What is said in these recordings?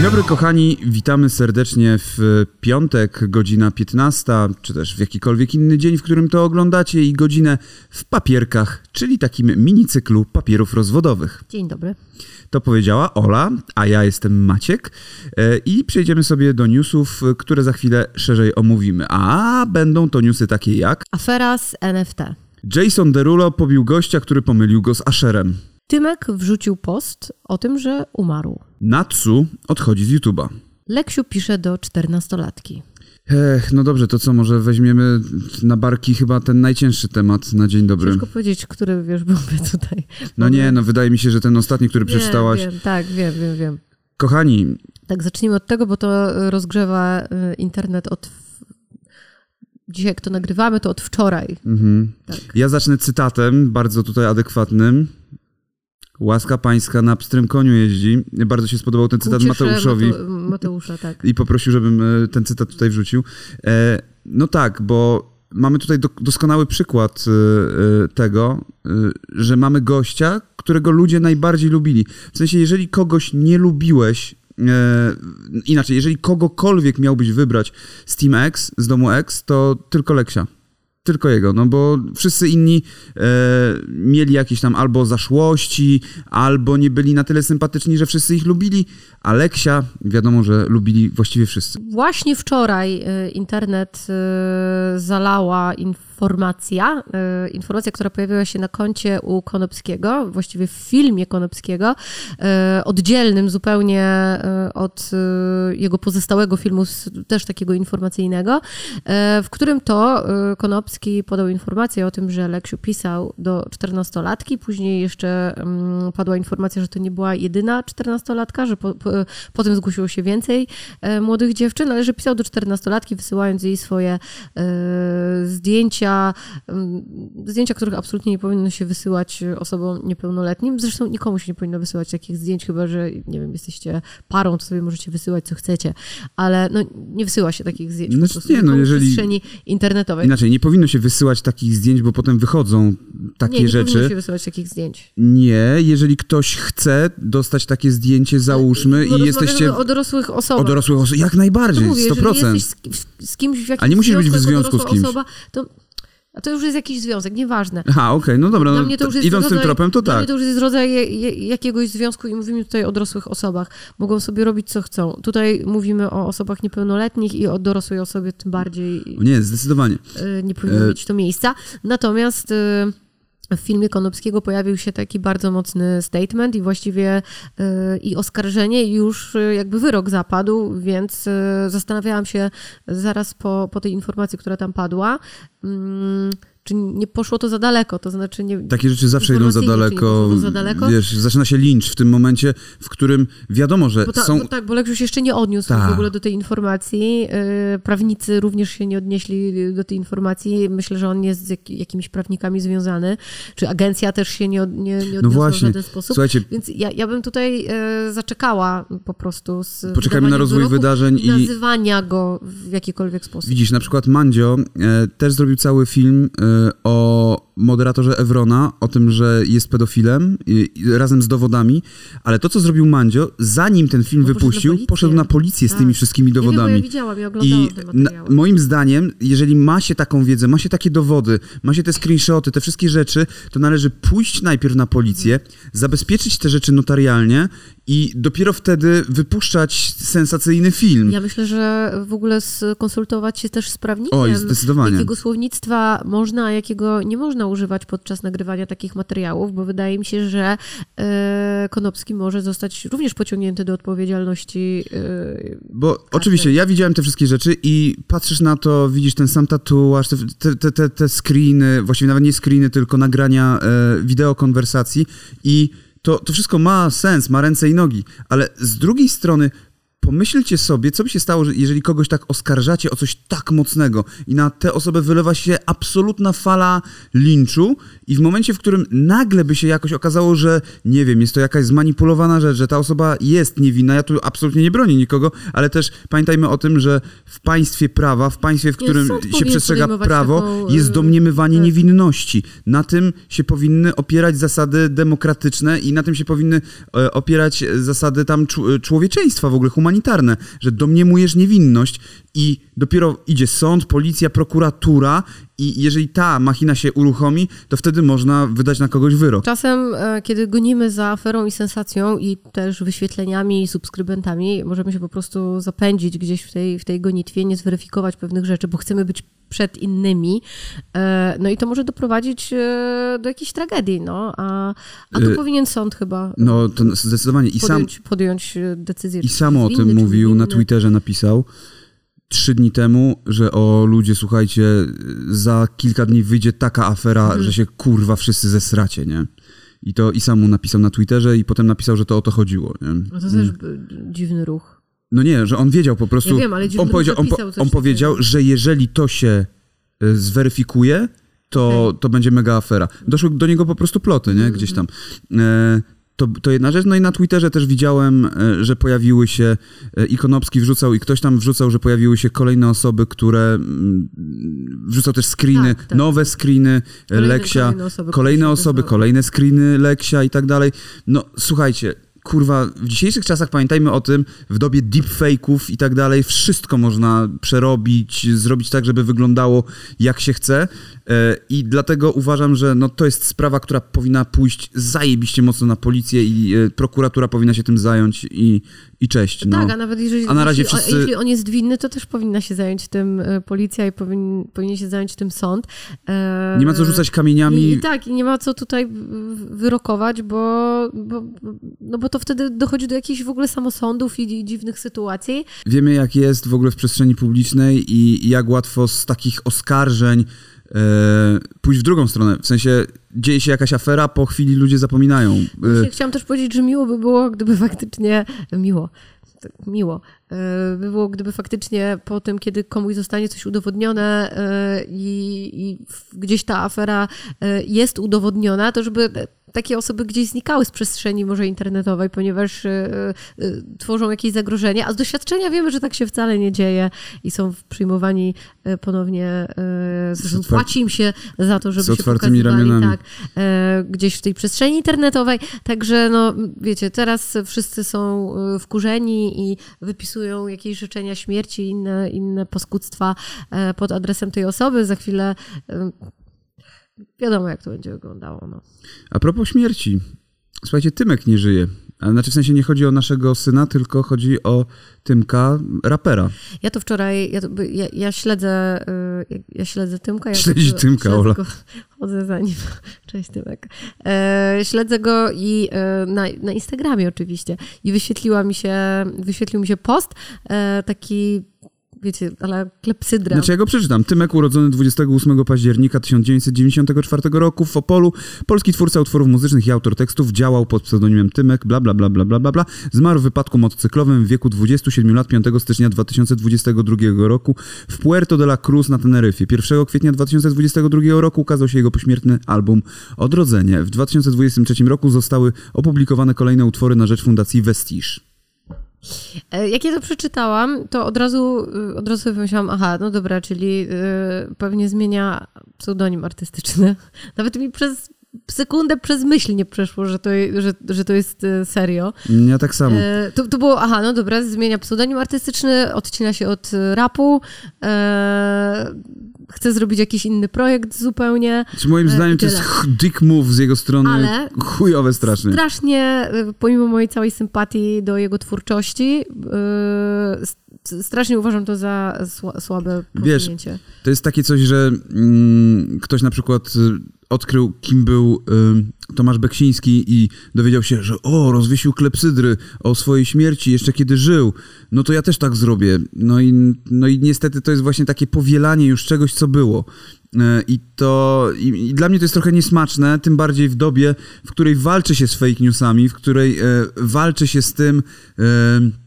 Dzień dobry kochani, witamy serdecznie w piątek, godzina 15, czy też w jakikolwiek inny dzień, w którym to oglądacie i godzinę w papierkach, czyli takim mini cyklu papierów rozwodowych. Dzień dobry. To powiedziała Ola, a ja jestem Maciek e, i przejdziemy sobie do newsów, które za chwilę szerzej omówimy. A będą to newsy takie jak Afera z NFT. Jason Derulo pobił gościa, który pomylił go z Asherem. Tymek wrzucił post o tym, że umarł. Natsu odchodzi z YouTube'a. Leksiu pisze do czternastolatki. Ech, no dobrze, to co, może weźmiemy na barki chyba ten najcięższy temat na dzień dobry. Ciężko powiedzieć, który, wiesz, byłby tutaj. No nie, no wydaje mi się, że ten ostatni, który Wiem, przeczytałaś. Wiem, tak, wiem, wiem, wiem. Kochani, Tak, zacznijmy od tego, bo to y, rozgrzewa y, internet od... Dzisiaj, jak to nagrywamy, to od wczoraj. mhm. Tak. ja zacznę cytatem, bardzo tutaj adekwatnym. Łaska pańska na pstrym koniu jeździ. Bardzo się spodobał ten cytat Ku ciesze Mateuszowi. Mate- Mateusza, tak. i poprosił, żebym e, ten cytat tutaj wrzucił. E, no tak, bo mamy tutaj do, doskonały przykład e, tego, że mamy gościa, którego ludzie najbardziej lubili. W sensie, jeżeli kogoś nie lubiłeś, inaczej, jeżeli kogokolwiek miałbyś wybrać z Team X, z domu X, to tylko Leksia. Tylko jego, no bo wszyscy inni e, mieli jakieś tam albo zaszłości, albo nie byli na tyle sympatyczni, że wszyscy ich lubili, a Leksia wiadomo, że lubili właściwie wszyscy. Właśnie wczoraj y, internet y, zalała informacja, y, informacja, która pojawiła się na koncie u Konopskiego, właściwie w filmie Konopskiego, y, oddzielnym zupełnie y, od jego pozostałego filmu, też takiego informacyjnego, w którym to Konopski podał informację o tym, że Leksiu pisał do 14-latki, później jeszcze mm, padła informacja, że to nie była jedyna 14-latka, że po, po, potem zgłosiło się więcej młodych dziewczyn, ale że pisał do 14-latki, wysyłając jej swoje e, zdjęcia, mm, zdjęcia, których absolutnie nie powinno się wysyłać osobom niepełnoletnim. Zresztą nikomu się nie powinno wysyłać takich zdjęć, chyba że, nie wiem, jesteście parą, to sobie możecie wysyłać co chcecie, ale no, nie wysyła się takich zdjęć Znaczy po prostu nie, no, nikomu w jeżeli- przestrzeni internetowej. Inaczej, nie powinno się wysyłać takich zdjęć, bo potem wychodzą takie nie, nie rzeczy. powinno się wysyłać takich zdjęć. Nie, jeżeli ktoś chce dostać takie zdjęcie, załóżmy, No, i jesteście o dorosłych osobach. o dorosłych osób, jak To najbardziej, mówię, jeżeli 100%. jesteś z, z kimś w jakimś A nie musisz być w związku z kimś. Osoba, to, a to już jest jakiś związek, nieważne. Aha, okej, no dobra, Dla no, to już jest idąc tym rodzaj, tropem, to dla tak. mnie to już jest rodzaj jakiegoś związku i mówimy tutaj o dorosłych osobach. Mogą sobie robić co chcą. Tutaj mówimy o osobach niepełnoletnich i o dorosłej osobie tym bardziej Nie, zdecydowanie. y, nie powinno E- mieć to miejsca. Natomiast y, w filmie Konopskiego pojawił się taki bardzo mocny statement i właściwie y, i oskarżenie i już y, jakby wyrok zapadł, więc y, zastanawiałam się zaraz po, po tej informacji, która tam padła, mm, czy nie poszło to za daleko, to znaczy nie... Takie rzeczy zawsze idą za daleko. za daleko? Wiesz, zaczyna się lincz w tym momencie, w którym wiadomo, że Bo ta, są... bo tak, bo Leksiu się jeszcze nie odniósł Tak. w ogóle do tej informacji. Yy, Prawnicy również się nie odnieśli do tej informacji. Myślę, że on jest z jak, jakimiś prawnikami związany. Czy agencja też się nie, od, nie, nie odniosła No właśnie, w żaden sposób. słuchajcie, Więc ja, ja bym tutaj e, zaczekała po prostu z Poczekajmy na rozwój wydarzeń i i- nazywania go w jakikolwiek sposób. Widzisz, na przykład Mandzio e, też zrobił cały film e, o moderatorze Evrona, o tym, że jest pedofilem i, i razem z dowodami, ale to, co zrobił Mandzio, zanim ten film poszedł na wypuścił, policję. poszedł na policję z Tak. tymi wszystkimi Ja wiem, dowodami. ja widziałam, ja oglądałam I na, moim zdaniem, jeżeli ma się taką wiedzę, ma się takie dowody, ma się te screenshoty, te wszystkie rzeczy, to należy pójść najpierw na policję, zabezpieczyć te rzeczy notarialnie i dopiero wtedy wypuszczać sensacyjny film. Ja myślę, że w ogóle skonsultować się też z prawnikiem. Oj, zdecydowanie. Jakiego słownictwa można, a jakiego nie można używać podczas nagrywania takich materiałów, bo wydaje mi się, że e, Konopski może zostać również pociągnięty do odpowiedzialności. E, Bo oczywiście, ja widziałem te wszystkie rzeczy i patrzysz na to, widzisz ten sam tatuaż, te, te, te, te, te screeny, właściwie nawet nie screeny, tylko nagrania e, wideo konwersacji i to, to wszystko ma sens, ma ręce i nogi, ale z drugiej strony pomyślcie sobie, co by się stało, że jeżeli kogoś tak oskarżacie o coś tak mocnego i na tę osobę wylewa się absolutna fala linczu i w momencie, w którym nagle by się jakoś okazało, że nie wiem, jest to jakaś zmanipulowana rzecz, że ta osoba jest niewinna, ja tu absolutnie nie bronię nikogo, ale też pamiętajmy o tym, że w państwie prawa, w państwie, w którym się przestrzega prawo, taką, jest y, domniemywanie tak. niewinności. Na tym się powinny opierać zasady demokratyczne i na tym się powinny e, opierać zasady tam człowieczeństwa, w ogóle humanizmu humanitarne, że domniemujesz niewinność i dopiero idzie sąd, policja, prokuratura i jeżeli ta machina się uruchomi, to wtedy można wydać na kogoś wyrok. Czasem, e, kiedy gonimy za aferą i sensacją i też wyświetleniami i subskrybentami, możemy się po prostu zapędzić gdzieś w tej, w tej gonitwie, nie zweryfikować pewnych rzeczy, bo chcemy być przed innymi. E, No i to może doprowadzić e, do jakiejś tragedii, no. A, a tu powinien sąd chyba No to zdecydowanie. I sam, podjąć, podjąć e, decyzję. I sam o tym mówił, na. Twitterze napisał trzy dni temu, że o ludzie, słuchajcie, za kilka dni wyjdzie taka afera, Mhm. że się kurwa wszyscy zesracie, nie? I to i sam mu napisał na Twitterze i potem napisał, że to o to chodziło, nie? No to też by- dziwny ruch. No nie, że on wiedział po prostu. Ja wiem, ale dziwny on powiedział, on, on powiedział że jeżeli to się y, zweryfikuje, to, Okej. to będzie mega afera. Doszły do niego po prostu ploty, nie? Gdzieś tam. E, to, to jedna rzecz. No i na Twitterze też widziałem, e, że pojawiły się, e, Ikonopski wrzucał i ktoś tam wrzucał, że pojawiły się kolejne osoby, które mm, wrzucał też screeny, Tak, tak. nowe screeny e, Kolejne- Leksia, kolejne osoby, kolejne osoby, kolejne screeny Leksia i tak dalej. No słuchajcie, kurwa, w dzisiejszych czasach pamiętajmy o tym, w dobie deepfake'ów i tak dalej, wszystko można przerobić, zrobić tak, żeby wyglądało jak się chce i dlatego uważam, że no, to jest sprawa, która powinna pójść zajebiście mocno na policję i e, prokuratura powinna się tym zająć i, i cześć. No. Tak, a nawet jeżeli, A na razie jeśli, wszyscy- jeśli on jest winny, to też powinna się zająć tym e, policja i powin, powinien się zająć tym sąd. E, Nie ma co rzucać kamieniami. I, I tak, i nie ma co tutaj wyrokować, bo, bo, no bo to wtedy dochodzi do jakichś w ogóle samosądów i, i dziwnych sytuacji. Wiemy, jak jest w ogóle w przestrzeni publicznej i jak łatwo z takich oskarżeń e, pójść w drugą stronę. W sensie dzieje się jakaś afera, po chwili ludzie zapominają. E, Chciałam też powiedzieć, że miło by było, gdyby faktycznie, miło, miło, e, by było, gdyby faktycznie po tym, kiedy komuś zostanie coś udowodnione e, i, i gdzieś ta afera e, jest udowodniona, to żeby takie osoby gdzieś znikały z przestrzeni może internetowej, ponieważ e, e, tworzą jakieś zagrożenie, a z doświadczenia wiemy, że tak się wcale nie dzieje i są przyjmowani e, ponownie, e, zresztą płaci im się za to, żeby się pokazywali, ramionami. tak, e, gdzieś w tej przestrzeni internetowej. Także, no, wiecie, teraz wszyscy są e, wkurzeni i wypisują jakieś życzenia śmierci i inne, inne paskudztwa e, pod adresem tej osoby. Za chwilę e, wiadomo, jak to będzie wyglądało. No. A propos śmierci. Słuchajcie, Tymek nie żyje. A Znaczy w sensie nie chodzi o naszego syna, tylko chodzi o Tymka, rapera. Ja to wczoraj, ja, to, ja, ja śledzę, y, ja, ja śledzę Tymka. Ja Śledzi to- Tymka, śledzę Ola. Go, chodzę za nim. Cześć Tymek. E, śledzę go i e, na, na Instagramie oczywiście. I wyświetliła mi się, wyświetlił mi się post e, taki, wiecie, ale klepsydra. Znaczy ja go przeczytam. Tymek urodzony 28 października 1994 roku w Opolu. Polski twórca utworów muzycznych i autor tekstów. Działał pod pseudonimem Tymek, bla bla bla bla bla bla bla. Zmarł w wypadku motocyklowym w wieku 27 lat 5 stycznia 2022 roku w Puerto de la Cruz na Teneryfie. 1 kwietnia 2022 roku ukazał się jego pośmiertny album Odrodzenie. W 2023 roku zostały opublikowane kolejne utwory na rzecz Fundacji Vestige. E, Jak ja to przeczytałam, to od razu, y, od razu sobie pomyślałam, aha, no dobra, czyli y, pewnie zmienia pseudonim artystyczny. Nawet mi przez sekundę przez myśl nie przeszło, że to, że, że to jest y, serio. Ja tak samo. E, to, to było, aha, no dobra, zmienia pseudonim artystyczny, odcina się od rapu, e, chce zrobić jakiś inny projekt zupełnie. Czy moim e, zdaniem to jest dick move z jego strony. Ale- Chujowe strasznie. Strasznie, y, pomimo mojej całej sympatii do jego twórczości, y, s- strasznie uważam to za sła, słabe Wiesz, posunięcie. To jest takie coś, że mm, ktoś na przykład odkrył, kim był y, Tomasz Beksiński i dowiedział się, że o, rozwiesił klepsydry o swojej śmierci jeszcze kiedy żył. No to ja też tak zrobię. No i, no i niestety to jest właśnie takie powielanie już czegoś, co było. Y, I to i, dla mnie to jest trochę niesmaczne, tym bardziej w dobie, w której walczy się z fake newsami, w której y, walczy się z tym. y,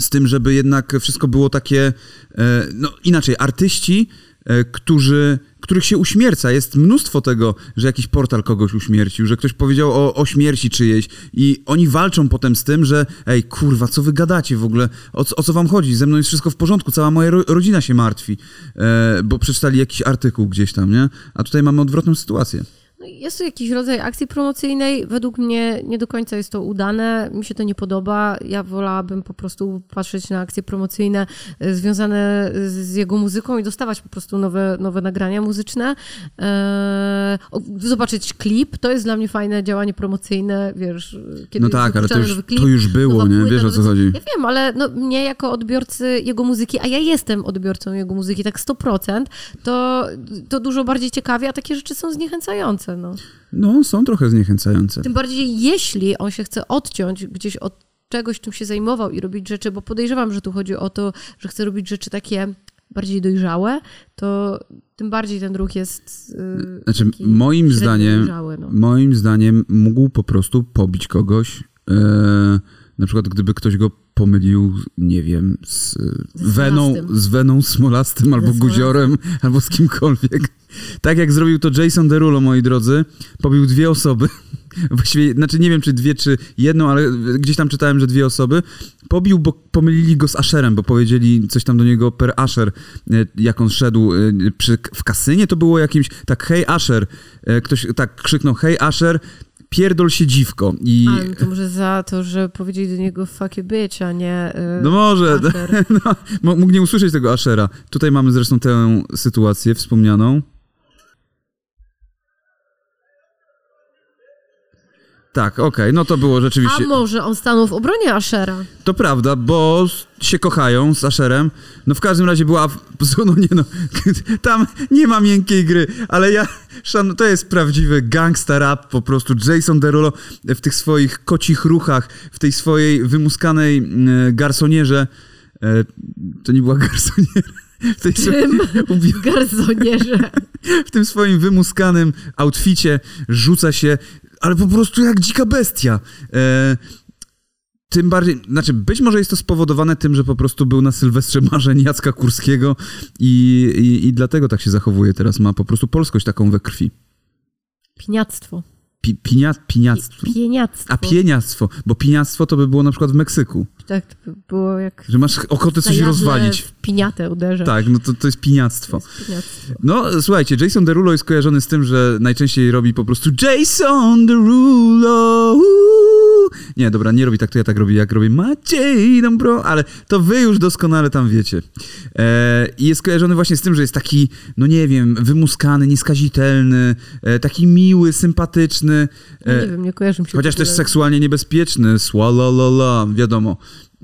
z tym, żeby jednak wszystko było takie, e, no inaczej, artyści, e, którzy, których się uśmierca. Jest mnóstwo tego, że jakiś portal kogoś uśmiercił, że ktoś powiedział o, o śmierci czyjejś i oni walczą potem z tym, że ej, kurwa, co wy gadacie w ogóle? O, o co wam chodzi? Ze mną jest wszystko w porządku, cała moja ro rodzina się martwi, e, bo przeczytali jakiś artykuł gdzieś tam, nie? A tutaj mamy odwrotną sytuację. Jest to jakiś rodzaj akcji promocyjnej. Według mnie nie do końca jest to udane. Mi się to nie podoba. Ja wolałabym po prostu patrzeć na akcje promocyjne e, związane z jego muzyką i dostawać po prostu nowe, nowe nagrania muzyczne. Eee, zobaczyć klip. To jest dla mnie fajne działanie promocyjne, wiesz, kiedy No tak, ale to już, klip, to już było, nie? płyta, Wiesz o co chodzi. Ja wiem, ale no, mnie jako odbiorcy jego muzyki, a ja jestem odbiorcą jego muzyki, tak 100%, to, to dużo bardziej ciekawie, a takie rzeczy są zniechęcające. No. No, są trochę zniechęcające. Tym bardziej, jeśli on się chce odciąć gdzieś od czegoś, czym się zajmował i robić rzeczy, bo podejrzewam, że tu chodzi o to, że chce robić rzeczy takie bardziej dojrzałe, to tym bardziej ten ruch jest. Yy, Znaczy, taki moim zdaniem, dojrzały, no. moim zdaniem mógł po prostu pobić kogoś. E, na przykład, gdyby ktoś go pomylił, nie wiem, z weną, Smolastym. z weną smolastym, albo guziorem, albo z kimkolwiek. Tak jak zrobił to Jason Derulo, moi drodzy, pobił dwie osoby. Właściwie, znaczy nie wiem, czy dwie, czy jedną, ale gdzieś tam czytałem, że dwie osoby. Pobił, bo pomylili go z Asherem, bo powiedzieli coś tam do niego per Asher, e, jak on szedł e, przy, w kasynie, to było jakimś, tak, hej Asher, E, ktoś tak krzyknął, hej Asher, pierdol się dziwko. I, A, no to może za to, że powiedzieli do niego fuck you bitch, a nie. Yy, no może, no, mógł nie usłyszeć tego Ashera. Tutaj mamy zresztą tę sytuację wspomnianą. Tak, okej, no to było A rzeczywiście. może on stanął w obronie Ashera? To prawda, bo się kochają z Asherem. No w każdym razie była. No nie no, tam nie ma miękkiej gry, ale ja. Szan, to jest prawdziwy gangsta rap, po prostu Jason Derulo w tych swoich kocich ruchach, w tej swojej wymuskanej mm, garsonierze. E, to nie była garsoniera. W, tej Czym? Ubi- garsonierze. w tym swoim wymuskanym outficie rzuca się, ale po prostu jak dzika bestia. E, tym bardziej, znaczy być może jest to spowodowane tym, że po prostu był na Sylwestrze marzeń Jacka Kurskiego i, i, i dlatego tak się zachowuje teraz. Ma po prostu polskość taką we krwi. Piniactwo. Pi, pinia, piniactwo. Pieniactwo. A pieniactwo, bo piniactwo to by było na przykład w Meksyku, Tak, to by było jak... że masz ochotę coś rozwalić. w piniatę uderza. Tak, no to, to jest piniactwo. To jest piniactwo. No, słuchajcie, Jason Derulo jest kojarzony z tym, że najczęściej robi po prostu Jason Derulo. uuu. Nie, dobra, nie robi tak, to ja tak robię, jak robię Maciej Dąbro, ale to wy już doskonale tam wiecie. E, I jest kojarzony właśnie z tym, że jest taki, no nie wiem, wymuskany, nieskazitelny, e, taki miły, sympatyczny, No e, nie wiem, nie kojarzy mi się chociaż też ogóle. seksualnie niebezpieczny, słalalala, wiadomo.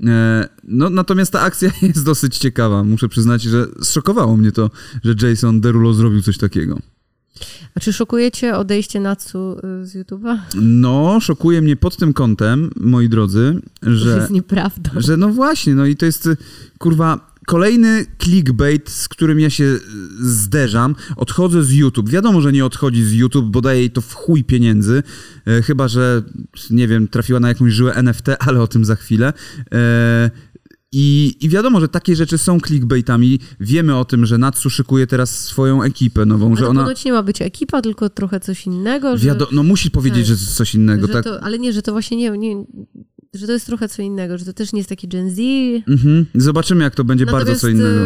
E, no, natomiast ta akcja jest dosyć ciekawa. Muszę przyznać, że zszokowało mnie to, że Jason Derulo zrobił coś takiego. A czy szokujecie odejście Natsu y, z YouTube'a? No, szokuje mnie pod tym kątem, moi drodzy, To że, jest nieprawdą. że no właśnie, no i to jest, y, kurwa, kolejny clickbait, z którym ja się y, zderzam. Odchodzę z YouTube. Wiadomo, że nie odchodzi z YouTube, bo daje jej to w chuj pieniędzy, e, chyba, że, nie wiem, trafiła na jakąś żyłę NFT, ale o tym za chwilę. E, i, I wiadomo, że takie rzeczy są clickbaitami. Wiemy o tym, że Natsu szykuje teraz swoją ekipę nową, Ale że ona... ponoć nie ma być ekipa, tylko trochę coś innego. Że, Wiado- no musi powiedzieć, tak. że coś innego, że tak? to, ale nie, że to właśnie nie, nie, że to jest trochę co innego, że to też nie jest taki Gen Z. Mhm. Zobaczymy, jak to będzie bardzo Natomiast, co innego.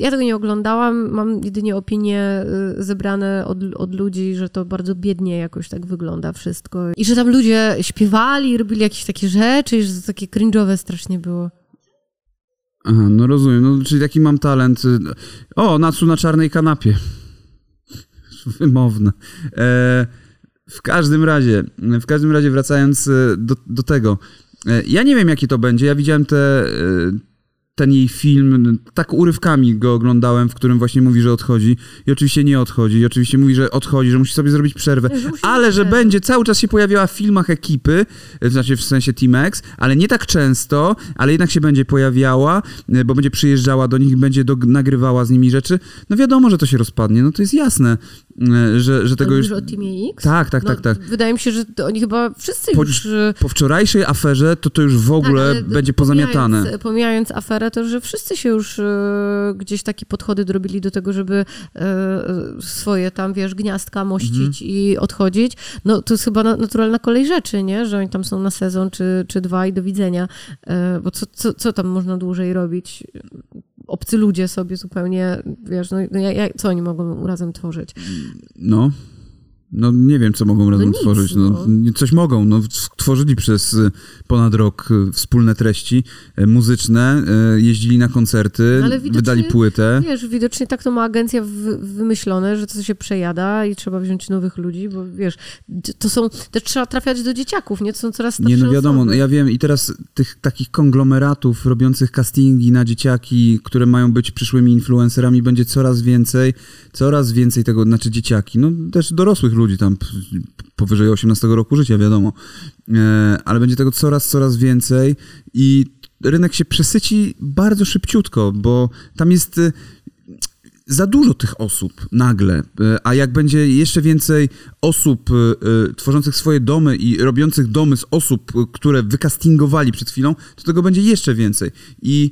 Ja tego nie oglądałam, mam jedynie opinie y, zebrane od, od ludzi, że to bardzo biednie jakoś tak wygląda wszystko. I że tam ludzie śpiewali, robili jakieś takie rzeczy, i że to takie cringe'owe strasznie było. Aha, no rozumiem. No, czyli taki mam talent. O, Natsu na czarnej kanapie. Wymowne. E, w każdym razie, w każdym razie wracając e, do, do tego. E, ja nie wiem, jaki to będzie. Ja widziałem te, e, ten jej film, tak urywkami go oglądałem, w którym właśnie mówi, że odchodzi. I oczywiście nie odchodzi. I oczywiście mówi, że odchodzi, że musi sobie zrobić przerwę. Że Ale że przerwę. będzie, cały czas się pojawiała w filmach ekipy, znaczy w sensie Team X, ale nie tak często, ale jednak się będzie pojawiała, e, bo będzie przyjeżdżała do nich, będzie do, nagrywała z nimi rzeczy. No wiadomo, że to się rozpadnie, no to jest jasne, e, że, że tego To już... o Teamie X? Tak, tak, No, tak, tak. Wydaje mi się, że oni chyba wszyscy Po- już... Po wczorajszej aferze to to już w ogóle Tak, będzie pozamiatane. Pomijając, pomijając aferę, to że wszyscy się już e, gdzieś takie podchody drobili do tego, żeby e, swoje tam, wiesz, gniazdka mościć Mhm. i odchodzić. No to jest chyba na, naturalna kolej rzeczy, nie? Że oni tam są na sezon czy, czy dwa i do widzenia. E, bo co, co, co tam można dłużej robić? Obcy ludzie sobie zupełnie, wiesz, no, no ja, ja, co oni mogą razem tworzyć? No. No nie wiem, co mogą razem nic, tworzyć. No, no. Coś mogą. No, tworzyli przez y, ponad rok y, wspólne treści y, muzyczne, jeździli na koncerty, No, wydali płytę. Wiesz, widocznie tak to ma agencja wy- wymyślone, że to się przejada i trzeba wziąć nowych ludzi, bo wiesz, to są, też trzeba trafiać do dzieciaków, nie? To są coraz starsze Nie, no wiadomo, osoby. no ja wiem i teraz tych takich konglomeratów robiących castingi na dzieciaki, które mają być przyszłymi influencerami, będzie coraz więcej, coraz więcej tego, znaczy dzieciaki, no też dorosłych ludzi tam p- powyżej 18 roku życia, wiadomo, e, ale będzie tego coraz, coraz więcej i rynek się przesyci bardzo szybciutko, bo tam jest e, za dużo tych osób nagle, e, a jak będzie jeszcze więcej osób tworzących swoje domy i robiących domy z osób, które wykastingowali przed chwilą, to tego będzie jeszcze więcej. I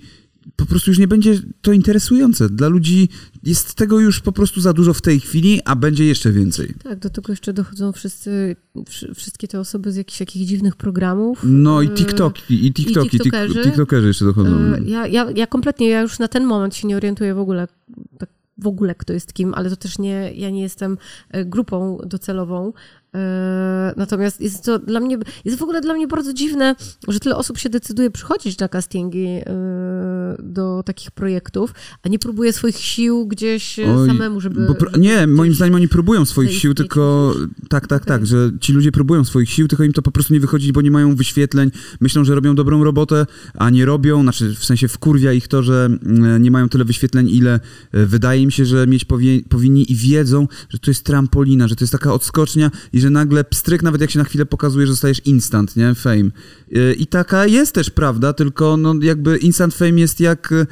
po prostu już nie będzie to interesujące. Dla ludzi jest tego już po prostu za dużo w tej chwili, a będzie jeszcze więcej. Tak, do tego jeszcze dochodzą wszyscy, wszy- wszystkie te osoby z jakichś takich dziwnych programów. No i E, TikToki, i TikToki, tik- TikTokerzy. TikTokerzy jeszcze dochodzą. E, Ja, ja, ja kompletnie, ja już na ten moment się nie orientuję w ogóle, tak w ogóle kto jest kim, ale to też nie, ja nie jestem e, grupą docelową. E, Natomiast jest to dla mnie, jest w ogóle dla mnie bardzo dziwne, że tyle osób się decyduje przychodzić na castingi e, do takich projektów, a nie próbuje swoich sił gdzieś e, Oj, samemu, żeby... Żeby nie, moim zdaniem oni próbują swoich sił, tylko tak, tak, tak, Okej. że ci ludzie próbują swoich sił, tylko im to po prostu nie wychodzi, bo nie mają wyświetleń, myślą, że robią dobrą robotę, a nie robią, znaczy w sensie wkurwia ich to, że mm, nie mają tyle wyświetleń, ile e, wydaje im się, że mieć powie, powinni i wiedzą, że to jest trampolina, że to jest taka odskocznia i że nagle pstryk, nawet jak się na chwilę pokazuje, że zostajesz instant, nie? Fame. E, I taka jest też prawda, tylko no jakby instant fame jest jak e,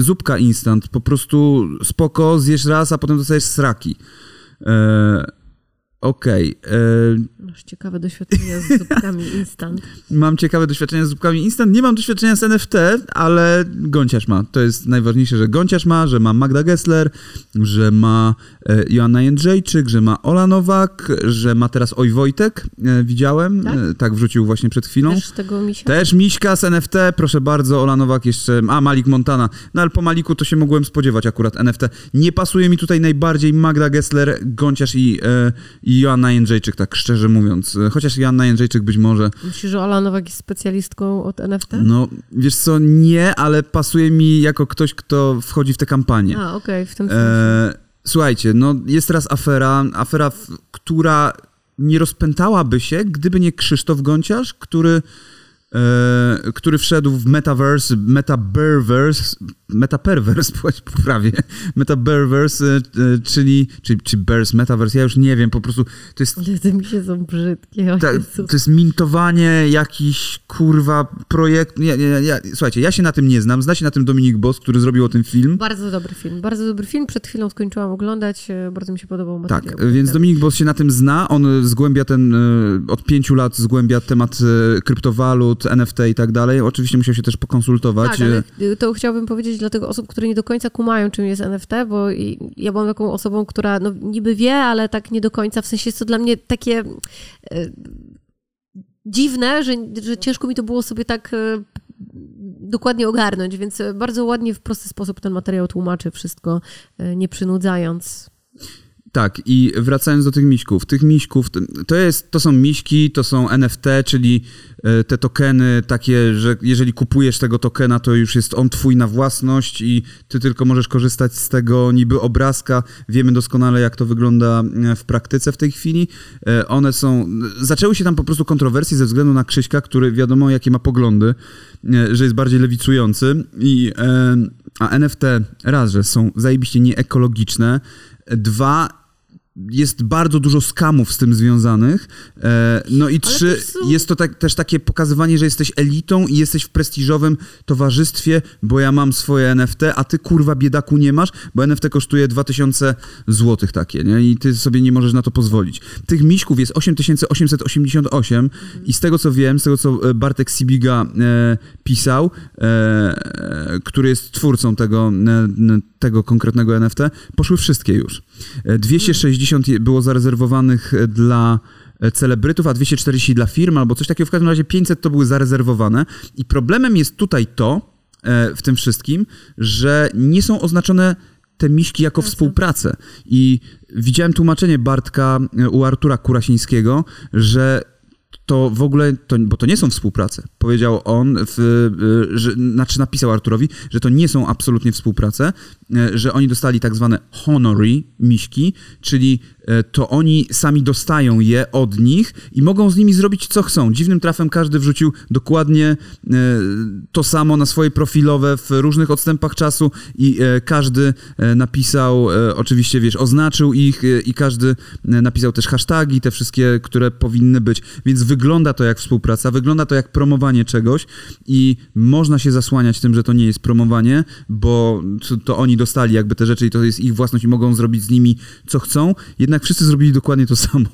zupka instant, po prostu spoko, zjesz raz, a potem dostajesz sraki. Okej. e, Masz ciekawe doświadczenia z zupkami instant. Mam ciekawe doświadczenia z zupkami instant. Nie mam doświadczenia z NFT, ale Gąciarz ma. To jest najważniejsze, że Gąciarz ma, że ma Magda Gessler, że ma e, Joanna Jędrzejczyk, że ma Ola Nowak, że ma teraz Oj Wojtek. E, widziałem. Tak? Tak wrzucił właśnie przed chwilą. Też tego misia? Też Miśka z NFT, proszę bardzo, Ola Nowak jeszcze, a Malik Montana. No ale po Maliku to się mogłem spodziewać akurat NFT. Nie pasuje mi tutaj najbardziej Magda Gessler, Gąciarz i, i Joanna Jędrzejczyk, tak szczerze mówiąc. Chociaż Joanna Jędrzejczyk być może Myślisz, że Ola Nowak jest specjalistką od NFT? no, wiesz co, nie, ale pasuje mi jako ktoś, kto wchodzi w tę kampanię. A, okej, w tym sensie. E, słuchajcie, no jest teraz afera, afera, która nie rozpętałaby się, gdyby nie Krzysztof Gąciarz, który, e, który wszedł w metaverse, metaberverse, metaperverse, prawie, metaberverse, e, e, czyli, czy, czy verse, metaverse, ja już nie wiem, po prostu to jest te mi się są brzydkie. ta, to jest mintowanie jakiś kurwa projekt. Nie, nie, nie, słuchajcie, ja się na tym nie znam. Zna się na tym Dominik Boss, który zrobił o tym film. Bardzo dobry film, bardzo dobry film. Przed chwilą skończyłam oglądać, e, bardzo mi się podobał Tak, materiał. więc Dominik Boss się na tym zna. On zgłębia ten, od pięciu lat zgłębia temat kryptowalut, NFT i tak dalej. Oczywiście musiał się też pokonsultować. Tak, to chciałabym powiedzieć dla tych osób, które nie do końca kumają, czym jest NFT, bo ja byłam taką osobą, która no, niby wie, ale tak nie do końca. W sensie jest to dla mnie takie e, dziwne, że, że ciężko mi to było sobie tak e, dokładnie ogarnąć, więc bardzo ładnie, w prosty sposób ten materiał tłumaczy wszystko, e, nie przynudzając. Tak, i wracając do tych miśków. Tych miśków, to- jest, to są miśki, to są NFT, czyli e, te tokeny takie, że jeżeli kupujesz tego tokena, to już jest on twój na własność i ty tylko możesz korzystać z tego niby obrazka. Wiemy doskonale, jak to wygląda e, w praktyce w tej chwili. E, One są... Zaczęły się tam po prostu kontrowersje ze względu na Krzyśka, który wiadomo, jakie ma poglądy, że jest bardziej lewicujący i... A NFT raz, że są zajebiście nieekologiczne, Dwa, jest bardzo dużo skamów z tym związanych. E, no i trzy, są- jest to tak, też takie pokazywanie, że jesteś elitą i jesteś w prestiżowym towarzystwie, bo ja mam swoje NFT, a ty kurwa biedaku nie masz, bo NFT kosztuje 2000 złotych takie, nie? I ty sobie nie możesz na to pozwolić. Tych miśków jest 8888 i z tego co wiem, z tego co e, Bartek Sibiga e, pisał, e, e, który jest twórcą tego, e, tego konkretnego NFT, poszły wszystkie już. E, 260 je- było zarezerwowanych e, dla e, celebrytów, a 240 dla firm albo coś takiego. W każdym razie 500 to były zarezerwowane. I problemem jest tutaj to, e, w tym wszystkim, że nie są oznaczone te miśki jako Pracę. współpracę. I widziałem tłumaczenie Bartka u Artura Kurasińskiego, że to w ogóle, to, bo to nie są współprace. Powiedział on, w, że, znaczy napisał Arturowi, że to nie są absolutnie współprace, że oni dostali tak zwane honorary miśki, czyli y, to oni sami dostają je od nich i mogą z nimi zrobić co chcą. Dziwnym trafem każdy wrzucił dokładnie y, to samo na swoje profilowe w różnych odstępach czasu i każdy napisał, oczywiście wiesz, oznaczył ich i każdy napisał też hashtagi, te wszystkie, które powinny być, więc wygląda to jak współpraca, wygląda to jak promowanie czegoś i można się zasłaniać tym, że to nie jest promowanie, bo to, to oni dostali jakby te rzeczy i to jest ich własność i mogą zrobić z nimi co chcą, jednak wszyscy zrobili dokładnie to samo.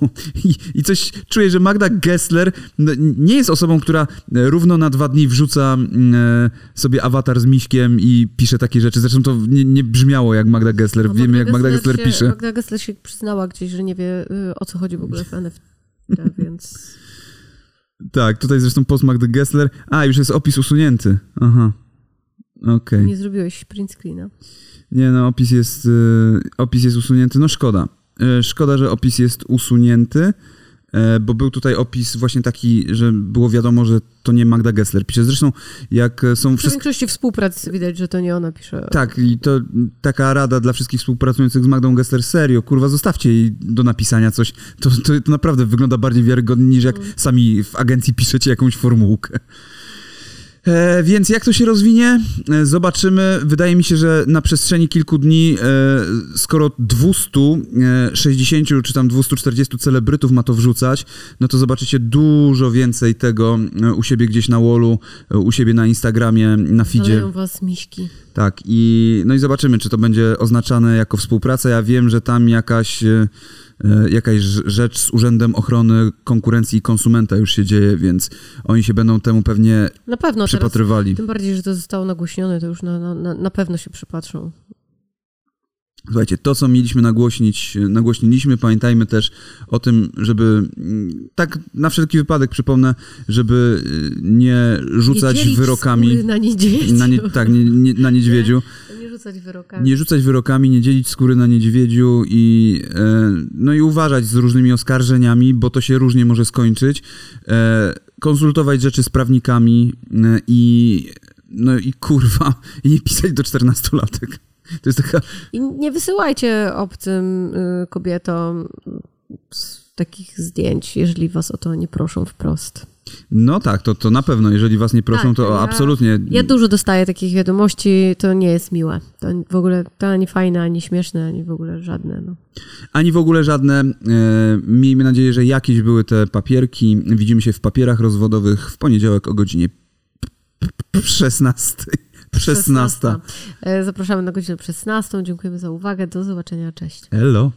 I, i coś czuję, że Magda Gessler no, nie jest osobą, która e, równo na dwa dni wrzuca e, sobie awatar z miśkiem i pisze takie rzeczy. Zresztą to nie, nie brzmiało jak Magda Gessler. No, Wiemy, jak Magda Gessler się, pisze. Magda Gessler się przyznała gdzieś, że nie wie y, o co chodzi w ogóle w NFT, więc... Tak, tutaj zresztą post Magdy Gessler. A, już jest opis usunięty. Aha. Okej. Nie zrobiłeś print screena. Nie, no opis jest, y, opis jest usunięty. No szkoda. Y, szkoda, że opis jest usunięty, y, bo był tutaj opis właśnie taki, że było wiadomo, że to nie Magda Gessler pisze. Zresztą jak są W wszystkie... większości współprac widać, że to nie ona pisze. Tak, i to taka rada dla wszystkich współpracujących z Magdą Gessler, serio, kurwa, zostawcie jej do napisania coś. To, to, to naprawdę wygląda bardziej wiarygodnie niż jak sami w agencji piszecie jakąś formułkę. E, więc jak to się rozwinie? E, zobaczymy. Wydaje mi się, że na przestrzeni kilku dni, e, skoro 260 czy tam 240 celebrytów ma to wrzucać, no to zobaczycie dużo więcej tego u siebie gdzieś na wallu, u siebie na Instagramie, na feedzie. Zaleją was miśki. Tak, i no i zobaczymy, czy to będzie oznaczane jako współpraca. Ja wiem, że tam jakaś, jakaś rz- rzecz z Urzędem Ochrony Konkurencji i Konsumenta już się dzieje, więc oni się będą temu pewnie Na pewno przypatrywali. tym bardziej, że to zostało nagłośnione, to już na, na- na, pewno się przypatrzą. Słuchajcie, to co mieliśmy nagłośnić, nagłośniliśmy. Pamiętajmy też o tym, żeby mm, tak na wszelki wypadek przypomnę, żeby e, nie rzucać nie wyrokami Na niedźwiedziu. na, nie, tak, nie, nie, na niedźwiedziu. Nie rzucać wyrokami. Nie rzucać wyrokami, nie dzielić skóry na niedźwiedziu i, e, no i uważać z różnymi oskarżeniami, bo to się różnie może skończyć. E, konsultować rzeczy z prawnikami e, i no i kurwa, i nie pisać do 14-latek. To jest taka... I nie wysyłajcie obcym y, kobietom z takich zdjęć, jeżeli was o to nie proszą wprost. No tak, to, to na pewno, jeżeli was nie proszą, Tak, to ja- absolutnie... Ja dużo dostaję takich wiadomości, to nie jest miłe. To w ogóle to ani fajne, ani śmieszne, ani w ogóle żadne. No. Ani w ogóle żadne. E, miejmy nadzieję, że jakieś były te papierki. Widzimy się w papierach rozwodowych w poniedziałek o godzinie 16. 16. E, Zapraszamy na godzinę 16. Dziękujemy za uwagę. Do zobaczenia. Cześć. Hello.